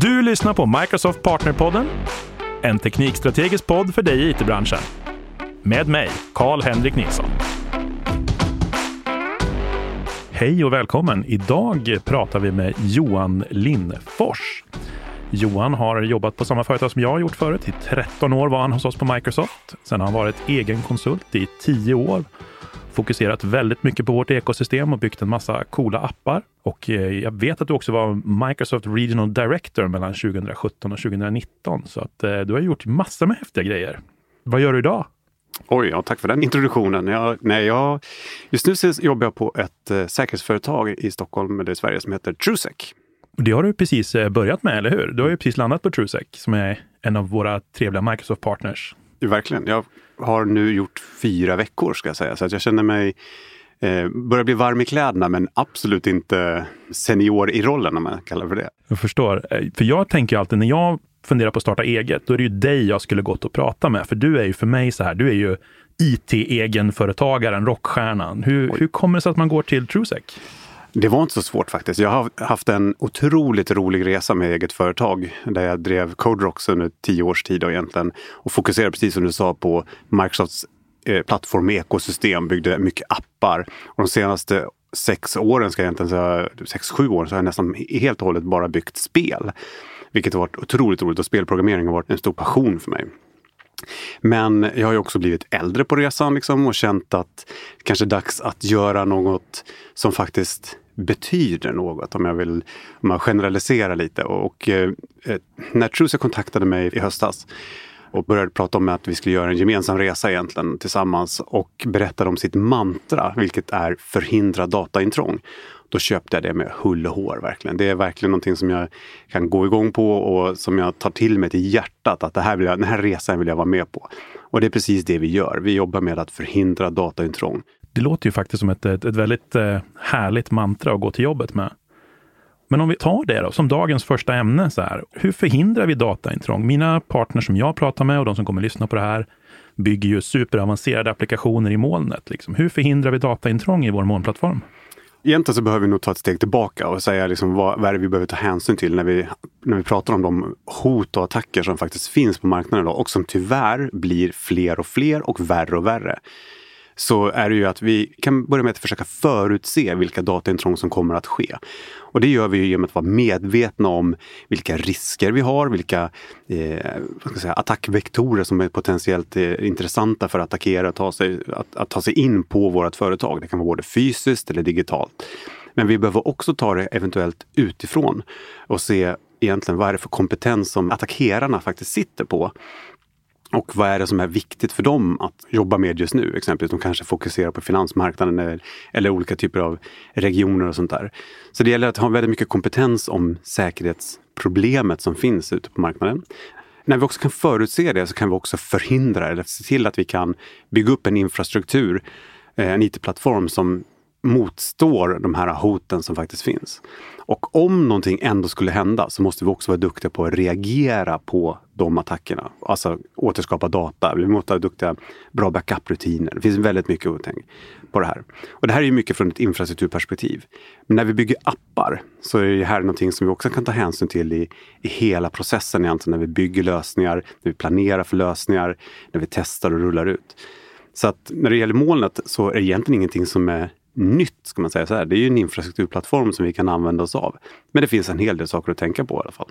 Du lyssnar på Microsoft Partnerpodden, en teknikstrategisk podd för dig i it-branschen. Med mig, Karl-Henrik Nilsson. Hej och välkommen! Idag pratar vi med Johan Lindfors. Johan har jobbat på samma företag som jag har gjort förut. I 13 år var han hos oss på Microsoft. Sen har han varit egen konsult i 10 år fokuserat väldigt mycket på vårt ekosystem och byggt en massa coola appar. Och eh, jag vet att du också var Microsoft Regional Director mellan 2017 och 2019. Så att eh, du har gjort massor med häftiga grejer. Vad gör du idag? Oj, ja, tack för den introduktionen. Jag, nej, jag, just nu jobbar jag på ett eh, säkerhetsföretag i Stockholm, eller i Sverige, som heter Trusec. Det har du precis börjat med, eller hur? Du har ju precis landat på Trusec, som är en av våra trevliga Microsoft-partners. Verkligen. Jag har nu gjort fyra veckor, ska jag säga, så att jag känner mig eh, börjar bli varm i kläderna, men absolut inte senior i rollen, om man kallar för det. Jag förstår. Eh, för jag tänker alltid, när jag funderar på att starta eget, då är det ju dig jag skulle gått och prata med. För du är ju för mig så här, du är ju IT-egenföretagaren, rockstjärnan. Hur, hur kommer det sig att man går till Trusec? Det var inte så svårt faktiskt. Jag har haft en otroligt rolig resa med eget företag där jag drev CodeRox under tio års tid och egentligen och fokuserade precis som du sa på Microsofts eh, plattform ekosystem, byggde mycket appar. Och de senaste sex åren, ska jag egentligen säga, sex, sju åren, så har jag nästan helt och hållet bara byggt spel. Vilket har varit otroligt roligt och spelprogrammering har varit en stor passion för mig. Men jag har ju också blivit äldre på resan liksom och känt att det kanske är dags att göra något som faktiskt betyder något om jag vill om jag generaliserar lite. Och, eh, när Truse kontaktade mig i höstas och började prata om att vi skulle göra en gemensam resa egentligen tillsammans och berättade om sitt mantra, vilket är förhindra dataintrång. Då köpte jag det med hull och hår verkligen. Det är verkligen någonting som jag kan gå igång på och som jag tar till mig till hjärtat att det här vill jag, den här resan vill jag vara med på. Och det är precis det vi gör. Vi jobbar med att förhindra dataintrång. Det låter ju faktiskt som ett, ett, ett väldigt eh, härligt mantra att gå till jobbet med. Men om vi tar det då, som dagens första ämne. Så här, hur förhindrar vi dataintrång? Mina partners som jag pratar med och de som kommer lyssna på det här bygger ju superavancerade applikationer i molnet. Liksom. Hur förhindrar vi dataintrång i vår molnplattform? Egentligen så behöver vi nog ta ett steg tillbaka och säga liksom vad, vad är det vi behöver ta hänsyn till när vi, när vi pratar om de hot och attacker som faktiskt finns på marknaden idag och som tyvärr blir fler och fler och värre och värre så är det ju att vi kan börja med att försöka förutse vilka dataintrång som kommer att ske. Och det gör vi genom att vara medvetna om vilka risker vi har, vilka eh, säga, attackvektorer som är potentiellt eh, intressanta för att attackera, ta sig, att, att ta sig in på vårt företag. Det kan vara både fysiskt eller digitalt. Men vi behöver också ta det eventuellt utifrån och se egentligen vad är det för kompetens som attackerarna faktiskt sitter på. Och vad är det som är viktigt för dem att jobba med just nu? Exempelvis de kanske fokuserar på finansmarknaden eller, eller olika typer av regioner och sånt där. Så det gäller att ha väldigt mycket kompetens om säkerhetsproblemet som finns ute på marknaden. När vi också kan förutse det så kan vi också förhindra eller se till att vi kan bygga upp en infrastruktur, eh, en IT-plattform som motstår de här hoten som faktiskt finns. Och om någonting ändå skulle hända så måste vi också vara duktiga på att reagera på de attackerna. Alltså återskapa data. Vi måste ha duktiga, bra backup-rutiner. Det finns väldigt mycket att tänka på det här. Och det här är ju mycket från ett infrastrukturperspektiv. Men när vi bygger appar så är det här någonting som vi också kan ta hänsyn till i, i hela processen egentligen. När vi bygger lösningar, när vi planerar för lösningar, när vi testar och rullar ut. Så att när det gäller molnet så är det egentligen ingenting som är nytt, ska man säga så här. Det är ju en infrastrukturplattform som vi kan använda oss av. Men det finns en hel del saker att tänka på i alla fall.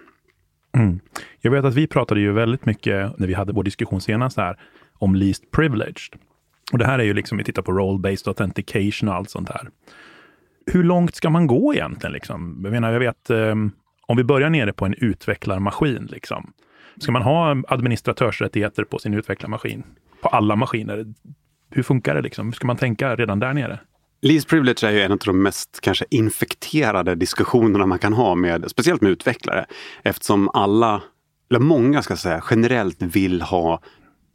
Mm. Jag vet att vi pratade ju väldigt mycket när vi hade vår diskussion senast här om least privileged. Och det här är ju liksom, vi tittar på role-based authentication och allt sånt här. Hur långt ska man gå egentligen? Liksom? Jag menar, jag vet, um, om vi börjar nere på en utvecklarmaskin, liksom. ska man ha administratörsrättigheter på sin utvecklarmaskin? På alla maskiner? Hur funkar det? Liksom? Hur ska man tänka redan där nere? Least privilege är ju en av de mest kanske infekterade diskussionerna man kan ha med, speciellt med utvecklare. Eftersom alla, eller många ska säga, generellt vill ha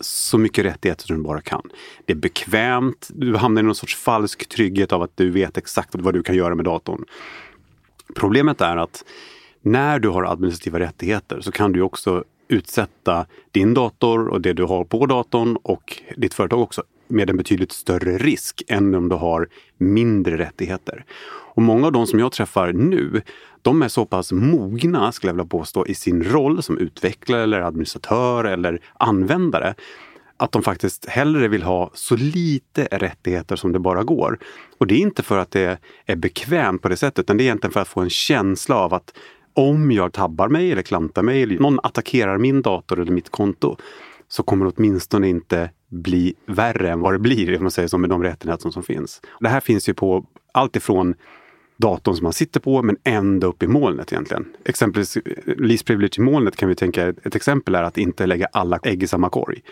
så mycket rättigheter som du bara kan. Det är bekvämt, du hamnar i någon sorts falsk trygghet av att du vet exakt vad du kan göra med datorn. Problemet är att när du har administrativa rättigheter så kan du också utsätta din dator och det du har på datorn och ditt företag också med en betydligt större risk än om du har mindre rättigheter. Och många av de som jag träffar nu, de är så pass mogna, skulle jag vilja påstå, i sin roll som utvecklare eller administratör eller användare att de faktiskt hellre vill ha så lite rättigheter som det bara går. Och det är inte för att det är bekvämt på det sättet, utan det är egentligen för att få en känsla av att om jag tabbar mig eller klantar mig eller någon attackerar min dator eller mitt konto så kommer åtminstone inte bli värre än vad det blir, om man säger så, med de rättigheter som finns. Det här finns ju på allt ifrån datorn som man sitter på men ända upp i molnet egentligen. Exempelvis eh, least privilege i molnet kan vi tänka, ett exempel är att inte lägga alla ägg i samma korg.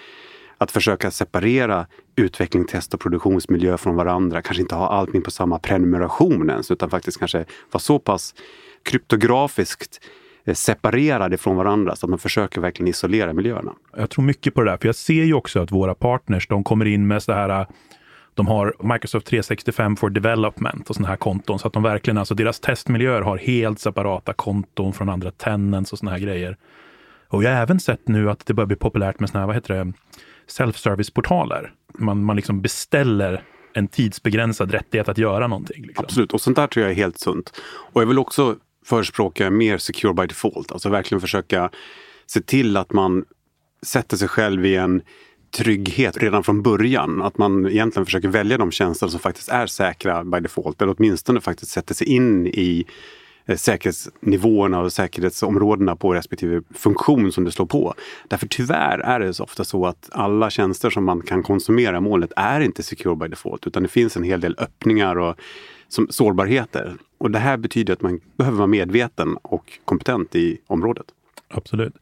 Att försöka separera utveckling, test och produktionsmiljö från varandra. Kanske inte ha allting på samma prenumeration ens utan faktiskt kanske vara så pass kryptografiskt separerade från varandra så att man försöker verkligen isolera miljöerna. Jag tror mycket på det där, för jag ser ju också att våra partners, de kommer in med så här de har Microsoft 365 for Development och sådana här konton så att de verkligen, alltså deras testmiljöer har helt separata konton från andra tenants och sådana här grejer. Och jag har även sett nu att det börjar bli populärt med sådana här, vad heter det, self-service-portaler. Man, man liksom beställer en tidsbegränsad rättighet att göra någonting. Liksom. Absolut, och sånt där tror jag är helt sunt. Och jag vill också förespråka mer secure by default, alltså verkligen försöka se till att man sätter sig själv i en trygghet redan från början. Att man egentligen försöker välja de tjänster som faktiskt är säkra by default eller åtminstone faktiskt sätter sig in i säkerhetsnivåerna och säkerhetsområdena på respektive funktion som du slår på. Därför tyvärr är det så ofta så att alla tjänster som man kan konsumera i molnet är inte secure by default utan det finns en hel del öppningar och som sårbarheter. Och det här betyder att man behöver vara medveten och kompetent i området. Absolut.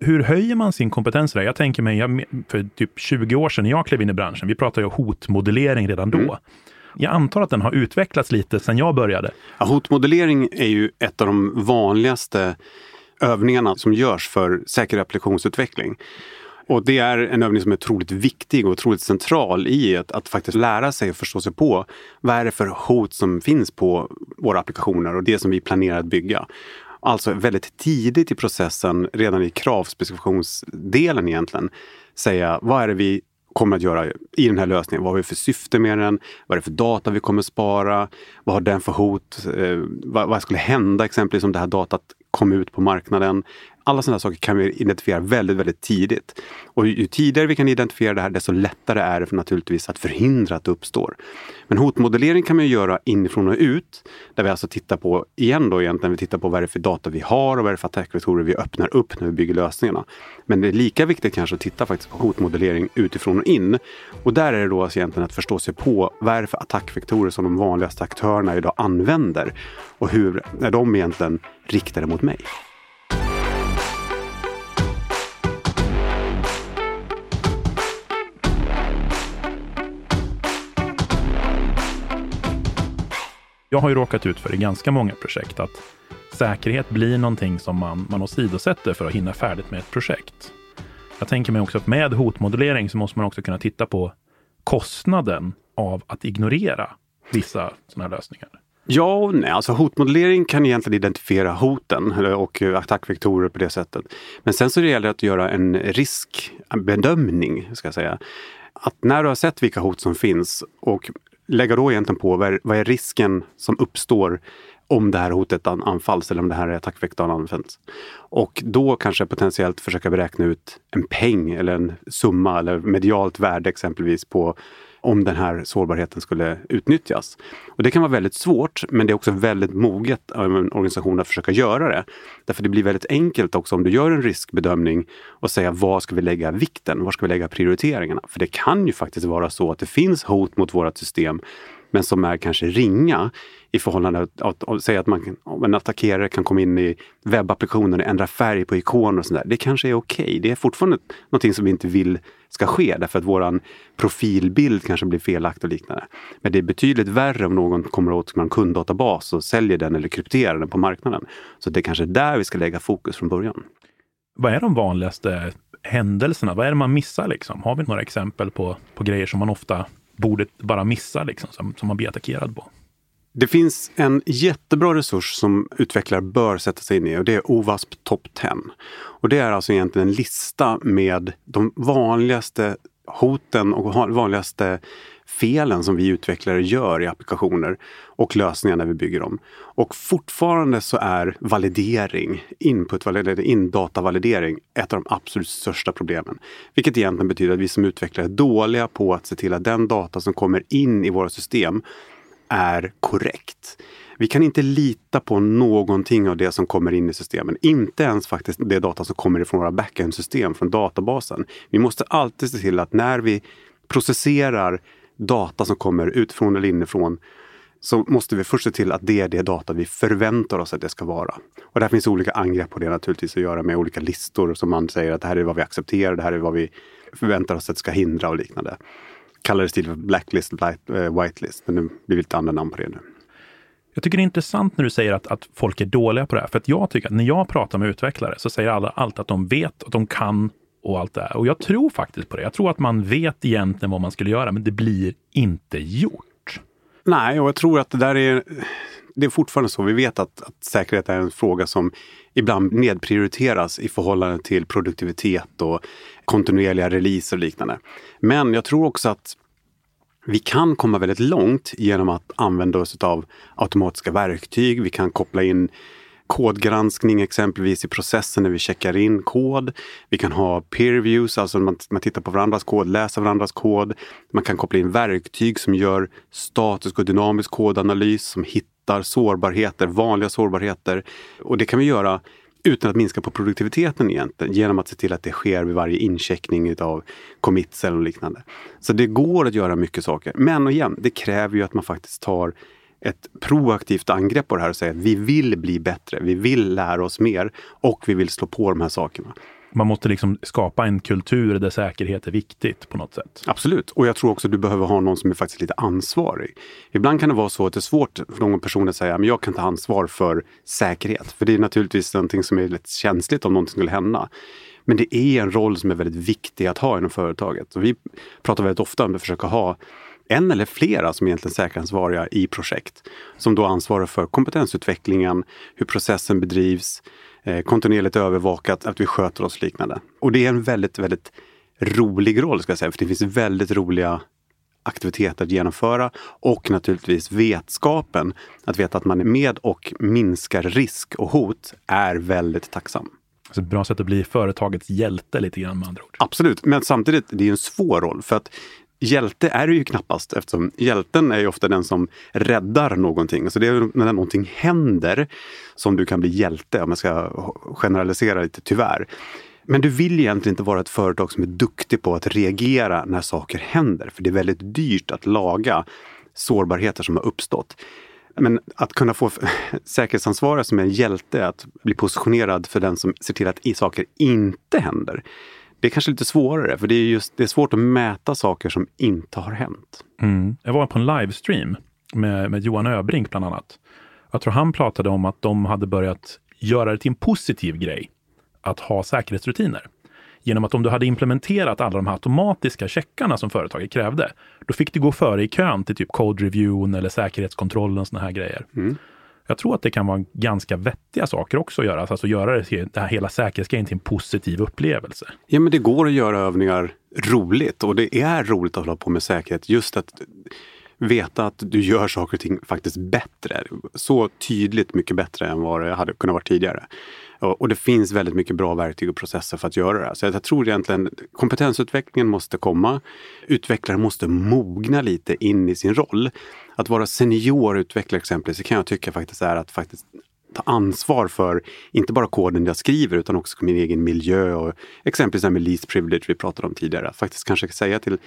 Hur höjer man sin kompetens där? Jag tänker mig, för typ 20 år sedan när jag klev in i branschen, vi pratade ju hotmodellering redan då. Mm. Jag antar att den har utvecklats lite sedan jag började. Ja, hotmodellering är ju ett av de vanligaste övningarna som görs för säker applikationsutveckling. Och det är en övning som är otroligt viktig och otroligt central i att, att faktiskt lära sig och förstå sig på vad är det för hot som finns på våra applikationer och det som vi planerar att bygga. Alltså väldigt tidigt i processen, redan i kravspecifikationsdelen egentligen, säga vad är det vi kommer att göra i den här lösningen. Vad har vi för syfte med den? Vad är det för data vi kommer spara? Vad har den för hot? Eh, vad, vad, skulle hända exempelvis om det här datat kom ut på marknaden? Alla sådana saker kan vi identifiera väldigt, väldigt tidigt. Och ju tidigare vi kan identifiera det här, desto lättare är det för naturligtvis att förhindra att det uppstår. Men hotmodellering kan man göra inifrån och ut, där vi alltså tittar på, igen då egentligen, vi tittar på vad det är för data vi har och vad det är för attackvektorer vi öppnar upp när vi bygger lösningarna. Men det är lika viktigt kanske att titta faktiskt på hotmodellering utifrån och in. Och där är det då alltså egentligen att förstå sig på vad är det för attackvektorer som de vanligaste aktörerna idag använder och hur är de egentligen riktade mot mig. Jag har ju råkat ut för i ganska många projekt att säkerhet blir någonting som man, man åsidosätter för att hinna färdigt med ett projekt. Jag tänker mig också att med hotmodellering så måste man också kunna titta på kostnaden av att ignorera vissa sådana här lösningar. Ja och nej. Alltså hotmodellering kan egentligen identifiera hoten eh, och eh, attackvektorer på det sättet. Men sen så gäller det att göra en riskbedömning, ska jag säga. Att när du har sett vilka hot som finns och lägga då egentligen på vad är, vad är risken som uppstår om det här hotet anfalls eller om det här attackvektorn används. Och då kanske potentiellt försöka beräkna ut en peng eller en summa eller medialt värde exempelvis på om den här sårbarheten skulle utnyttjas. Och Det kan vara väldigt svårt, men det är också väldigt moget av en organisation att försöka göra det. Därför det blir väldigt enkelt också om du gör en riskbedömning och säga var ska vi lägga vikten? Var ska vi lägga prioriteringarna? För det kan ju faktiskt vara så att det finns hot mot vårt system men som är kanske ringa i förhållande till att, att, säga att man, en attackerare kan komma in i webbapplikationer, och ändra färg på ikoner och sådär. Det kanske är okej. Okay. Det är fortfarande någonting som vi inte vill ska ske därför att våran profilbild kanske blir felaktig och liknande. Men det är betydligt värre om någon kommer åt en kunddatabas och säljer den eller krypterar den på marknaden. Så det är kanske är där vi ska lägga fokus från början. Vad är de vanligaste händelserna? Vad är det man missar? Liksom? Har vi några exempel på, på grejer som man ofta borde bara missa, liksom, som, som man blir attackerad på? Det finns en jättebra resurs som utvecklare bör sätta sig in i och det är OWASP Top 10. Och det är alltså egentligen en lista med de vanligaste hoten och vanligaste felen som vi utvecklare gör i applikationer och lösningar när vi bygger dem. Och fortfarande så är validering, inputvalidering, indatavalidering ett av de absolut största problemen. Vilket egentligen betyder att vi som utvecklare är dåliga på att se till att den data som kommer in i våra system är korrekt. Vi kan inte lita på någonting av det som kommer in i systemen. Inte ens faktiskt det data som kommer ifrån våra backend-system, från databasen. Vi måste alltid se till att när vi processerar data som kommer utifrån eller inifrån så måste vi först se till att det är det data vi förväntar oss att det ska vara. Och där finns olika angrepp på det naturligtvis att göra med olika listor som man säger att det här är vad vi accepterar, det här är vad vi förväntar oss att det ska hindra och liknande. Kallar det stil för blacklist, eh, whitelist, men det blir lite andra namn på det nu. Jag tycker det är intressant när du säger att, att folk är dåliga på det här. För att jag tycker att när jag pratar med utvecklare så säger alla alltid att de vet, att de kan och allt det här. Och jag tror faktiskt på det. Jag tror att man vet egentligen vad man skulle göra, men det blir inte gjort. Nej, och jag tror att det där är det är fortfarande så. Vi vet att, att säkerhet är en fråga som ibland nedprioriteras i förhållande till produktivitet och kontinuerliga releaser och liknande. Men jag tror också att vi kan komma väldigt långt genom att använda oss av automatiska verktyg. Vi kan koppla in kodgranskning exempelvis i processen när vi checkar in kod. Vi kan ha peer reviews, alltså man, man tittar på varandras kod, läser varandras kod. Man kan koppla in verktyg som gör statisk och dynamisk kodanalys, som hittar sårbarheter, vanliga sårbarheter. Och det kan vi göra utan att minska på produktiviteten egentligen genom att se till att det sker vid varje incheckning av commits eller liknande. Så det går att göra mycket saker. Men igen, det kräver ju att man faktiskt tar ett proaktivt angrepp på det här och säger att vi vill bli bättre, vi vill lära oss mer och vi vill slå på de här sakerna. Man måste liksom skapa en kultur där säkerhet är viktigt på något sätt. Absolut, och jag tror också att du behöver ha någon som är faktiskt lite ansvarig. Ibland kan det vara så att det är svårt för någon person att säga att jag kan ta ansvar för säkerhet. För det är naturligtvis någonting som är lite känsligt om någonting skulle hända. Men det är en roll som är väldigt viktig att ha inom företaget. Och vi pratar väldigt ofta om att försöka ha en eller flera som egentligen säkerhetsansvariga i projekt. Som då ansvarar för kompetensutvecklingen, hur processen bedrivs, eh, kontinuerligt övervakat, att vi sköter oss liknande. Och det är en väldigt, väldigt rolig roll ska jag säga, för det finns väldigt roliga aktiviteter att genomföra och naturligtvis vetskapen att veta att man är med och minskar risk och hot är väldigt tacksam. Alltså ett bra sätt att bli företagets hjälte lite grann med andra ord. Absolut, men samtidigt det är en svår roll för att hjälte är det ju knappast eftersom hjälten är ju ofta den som räddar någonting. Så det är när någonting händer som du kan bli hjälte, om jag ska generalisera lite, tyvärr. Men du vill egentligen inte vara ett företag som är duktig på att reagera när saker händer. För det är väldigt dyrt att laga sårbarheter som har uppstått. Men att kunna få säkerhetsansvariga som är en hjälte, att bli positionerad för den som ser till att saker inte händer. Det är kanske lite svårare, för det är, just, det är svårt att mäta saker som inte har hänt. Mm. Jag var på en livestream med, med Johan Öbrink bland annat. Jag tror han pratade om att de hade börjat göra det till en positiv grej att ha säkerhetsrutiner. Genom att om du hade implementerat alla de här automatiska checkarna som företaget krävde, då fick du gå före i kön till typ code reviewen eller säkerhetskontrollen, såna här grejer. Mm. Jag tror att det kan vara ganska vettiga saker också att göra. Alltså göra det, det här hela säkerhetsgrejen till en positiv upplevelse. Ja, men det går att göra övningar roligt och det är roligt att hålla på med säkerhet. Just att veta att du gör saker och ting faktiskt bättre. Så tydligt mycket bättre än vad det hade kunnat vara tidigare. Och det finns väldigt mycket bra verktyg och processer för att göra det. Så jag tror egentligen kompetensutvecklingen måste komma. Utvecklare måste mogna lite in i sin roll. Att vara seniorutvecklare exempelvis, det kan jag tycka faktiskt är att faktiskt ta ansvar för inte bara koden jag skriver utan också min egen miljö och exempelvis det här med least privilege vi pratade om tidigare. Att faktiskt kanske säga till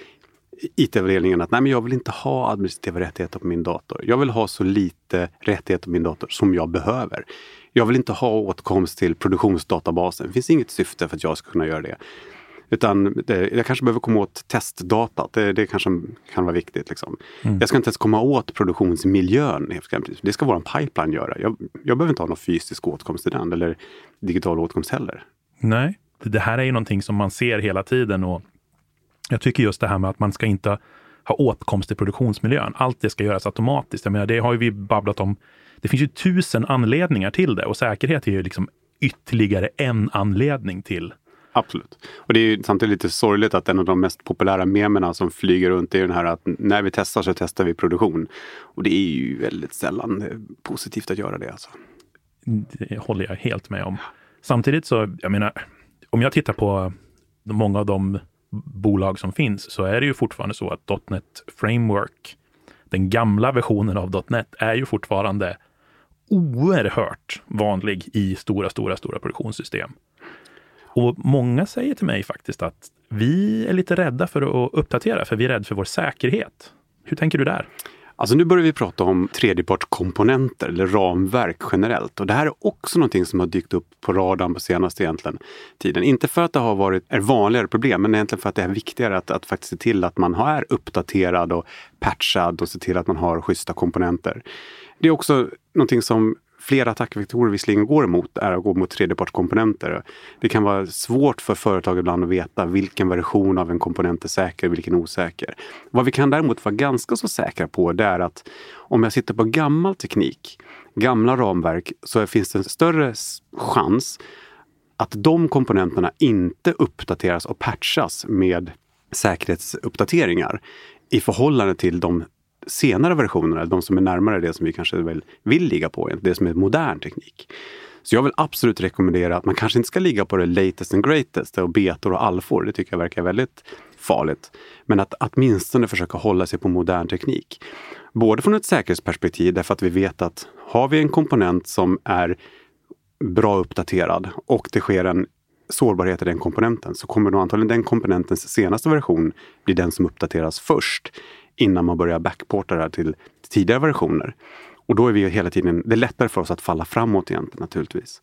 IT-avdelningen att nej, men jag vill inte ha administrativa rättigheter på min dator. Jag vill ha så lite rättigheter på min dator som jag behöver. Jag vill inte ha åtkomst till produktionsdatabasen. Det finns inget syfte för att jag ska kunna göra det. Utan det, jag kanske behöver komma åt testdatat. Det, det kanske kan vara viktigt. Liksom. Mm. Jag ska inte ens komma åt produktionsmiljön. Det ska vår pipeline göra. Jag, jag behöver inte ha någon fysisk åtkomst till den eller digital åtkomst heller. Nej, det här är ju någonting som man ser hela tiden och jag tycker just det här med att man ska inte ha åtkomst till produktionsmiljön. Allt det ska göras automatiskt. Jag menar, det har ju vi babblat om. Det finns ju tusen anledningar till det och säkerhet är ju liksom ytterligare en anledning till Absolut. Och det är ju samtidigt lite sorgligt att en av de mest populära memerna som flyger runt är den här att när vi testar så testar vi produktion. Och det är ju väldigt sällan positivt att göra det. Alltså. Det håller jag helt med om. Samtidigt så, jag menar, om jag tittar på många av de bolag som finns så är det ju fortfarande så att .NET Framework, den gamla versionen av .NET, är ju fortfarande oerhört vanlig i stora, stora, stora produktionssystem. Och många säger till mig faktiskt att vi är lite rädda för att uppdatera, för vi är rädda för vår säkerhet. Hur tänker du där? Alltså nu börjar vi prata om tredjepartskomponenter eller ramverk generellt. Och det här är också någonting som har dykt upp på radarn på senaste egentligen, tiden. Inte för att det har varit ett vanligare problem, men egentligen för att det är viktigare att, att faktiskt se till att man är uppdaterad och patchad och se till att man har schyssta komponenter. Det är också någonting som flera attackvektorer visserligen går emot är att gå mot tredjepartskomponenter. Det kan vara svårt för företag ibland att veta vilken version av en komponent är säker och vilken osäker. Vad vi kan däremot vara ganska så säkra på det är att om jag sitter på gammal teknik, gamla ramverk, så finns det en större chans att de komponenterna inte uppdateras och patchas med säkerhetsuppdateringar i förhållande till de senare versionerna, de som är närmare det som vi kanske väl vill ligga på, det som är modern teknik. Så jag vill absolut rekommendera att man kanske inte ska ligga på det latest and greatest och betor och alfor. Det tycker jag verkar väldigt farligt. Men att åtminstone försöka hålla sig på modern teknik. Både från ett säkerhetsperspektiv därför att vi vet att har vi en komponent som är bra uppdaterad och det sker en sårbarhet i den komponenten så kommer då antagligen den komponentens senaste version bli den som uppdateras först innan man börjar backporta det här till tidigare versioner. Och då är vi hela tiden, det är lättare för oss att falla framåt egentligen naturligtvis.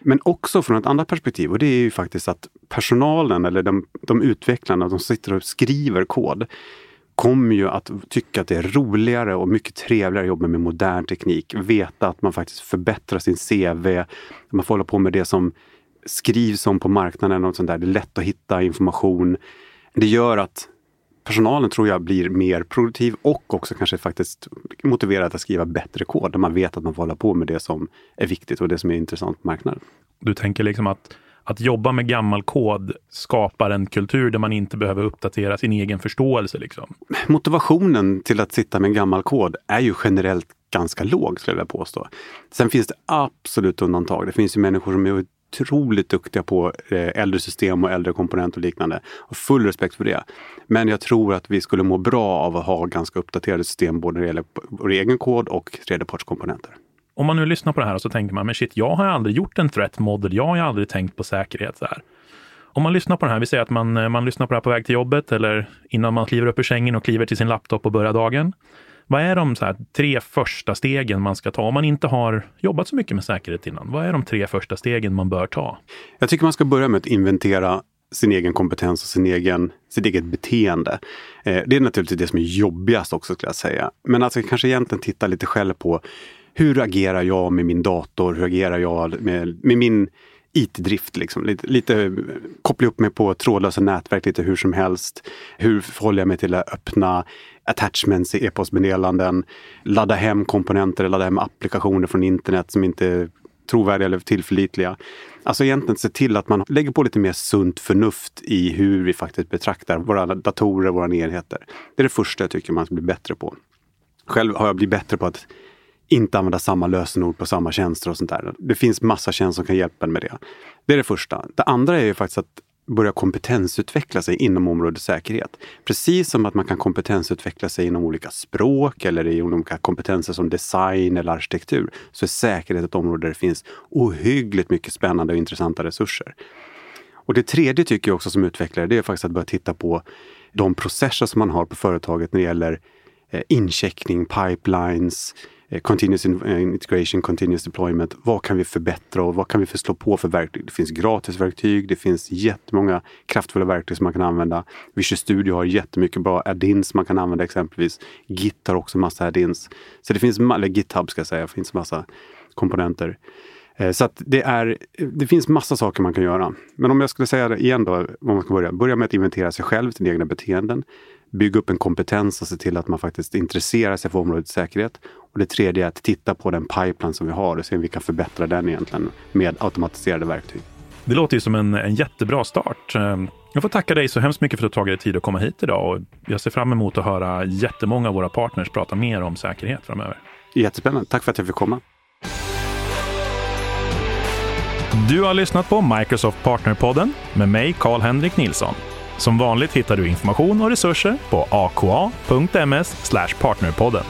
Men också från ett annat perspektiv och det är ju faktiskt att personalen eller de, de utvecklarna, de som sitter och skriver kod, kommer ju att tycka att det är roligare och mycket trevligare att jobba med modern teknik. Veta att man faktiskt förbättrar sin CV. Man får hålla på med det som skrivs om på marknaden och sånt där. Det är lätt att hitta information. Det gör att personalen tror jag blir mer produktiv och också kanske faktiskt motiverad att skriva bättre kod. Där man vet att man får hålla på med det som är viktigt och det som är intressant på marknaden. Du tänker liksom att att jobba med gammal kod skapar en kultur där man inte behöver uppdatera sin egen förståelse. Liksom. Motivationen till att sitta med gammal kod är ju generellt ganska låg, skulle jag vilja påstå. Sen finns det absolut undantag. Det finns ju människor som är otroligt duktiga på eh, äldre system och äldre komponenter och liknande. Och full respekt för det. Men jag tror att vi skulle må bra av att ha ganska uppdaterade system både när det gäller vår egen kod och tredjepartskomponenter. Om man nu lyssnar på det här och så tänker man, men shit, jag har aldrig gjort en threat model. Jag har aldrig tänkt på säkerhet så här. Om man lyssnar på det här, vi säger att man, eh, man lyssnar på det här på väg till jobbet eller innan man kliver upp ur sängen och kliver till sin laptop och börjar dagen. Vad är de så här, tre första stegen man ska ta om man inte har jobbat så mycket med säkerhet innan? Vad är de tre första stegen man bör ta? Jag tycker man ska börja med att inventera sin egen kompetens och sin egen, sitt eget beteende. Eh, det är naturligtvis det som är jobbigast också skulle jag säga. Men alltså kanske egentligen titta lite själv på hur agerar jag med min dator? Hur agerar jag med, med min IT-drift. Liksom. Lite, lite eh, koppla upp mig på trådlösa nätverk lite hur som helst. Hur förhåller jag mig till att öppna attachments i e-postmeddelanden? Ladda hem komponenter, ladda hem applikationer från internet som inte är trovärdiga eller tillförlitliga. Alltså egentligen se till att man lägger på lite mer sunt förnuft i hur vi faktiskt betraktar våra datorer, våra enheter. Det är det första jag tycker man ska bli bättre på. Själv har jag blivit bättre på att inte använda samma lösenord på samma tjänster och sånt där. Det finns massa tjänster som kan hjälpa en med det. Det är det första. Det andra är ju faktiskt att börja kompetensutveckla sig inom området säkerhet. Precis som att man kan kompetensutveckla sig inom olika språk eller i olika kompetenser som design eller arkitektur, så är säkerhet ett område där det finns ohyggligt mycket spännande och intressanta resurser. Och det tredje tycker jag också som utvecklare, det är faktiskt att börja titta på de processer som man har på företaget när det gäller eh, incheckning, pipelines, Eh, continuous eh, integration, continuous deployment. Vad kan vi förbättra och vad kan vi slå på för verktyg? Det finns gratisverktyg, det finns jättemånga kraftfulla verktyg som man kan använda. Visual Studio har jättemycket bra add-ins man kan använda exempelvis. Git har också massa add-ins. Så det finns, eller GitHub ska jag säga, det finns massa komponenter. Eh, så att det, är, det finns massa saker man kan göra. Men om jag skulle säga det igen då, om man ska börja. Börja med att inventera sig själv, sina egna beteenden bygga upp en kompetens och se till att man faktiskt intresserar sig för området säkerhet. Och det tredje är att titta på den pipeline som vi har och se om vi kan förbättra den egentligen med automatiserade verktyg. Det låter ju som en, en jättebra start. Ehm, jag får tacka dig så hemskt mycket för att du tagit dig tid att komma hit idag och jag ser fram emot att höra jättemånga av våra partners prata mer om säkerhet framöver. Jättespännande. Tack för att jag fick komma. Du har lyssnat på Microsoft Partnerpodden med mig, Karl-Henrik Nilsson. Som vanligt hittar du information och resurser på aka.ms partnerpodden.